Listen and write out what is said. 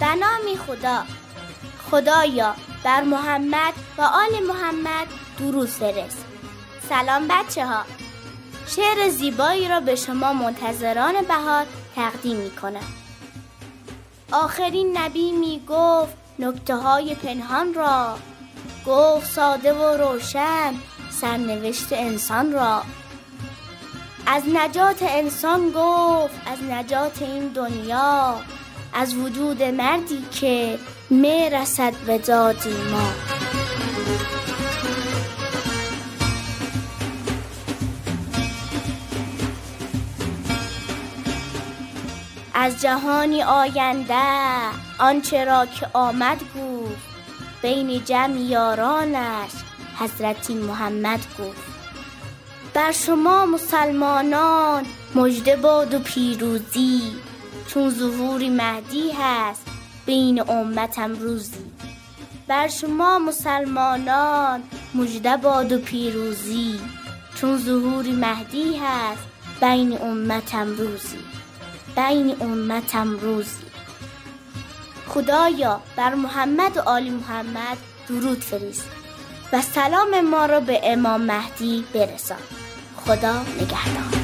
به نام خدا. خدایا بر محمد و آل محمد درود فرست سلام بچه ها شعر زیبایی را به شما منتظران بهار تقدیم می کنم. آخرین نبی می گفت نکته های پنهان را. گفت ساده و روشن سرنوشت انسان را. از نجات انسان گفت از نجات این دنیا. از وجود مردی که می رسد به دادی ما. از جهانی آینده آنچه را که آمد گفت بین جمع یارانش حضرتی محمد گفت. بر شما مسلمانان مژده باد و پیروزی چون ظهوری مهدی هست بین امتم روزی. بر شما مسلمانان مژده باد و پیروزی. چون ظهوری مهدی هست بین امتم روزی. بین امتم روزی. خدایا بر محمد و آل محمد درود فرست و سلام ما را به امام مهدی برسان. خدا نگهدار.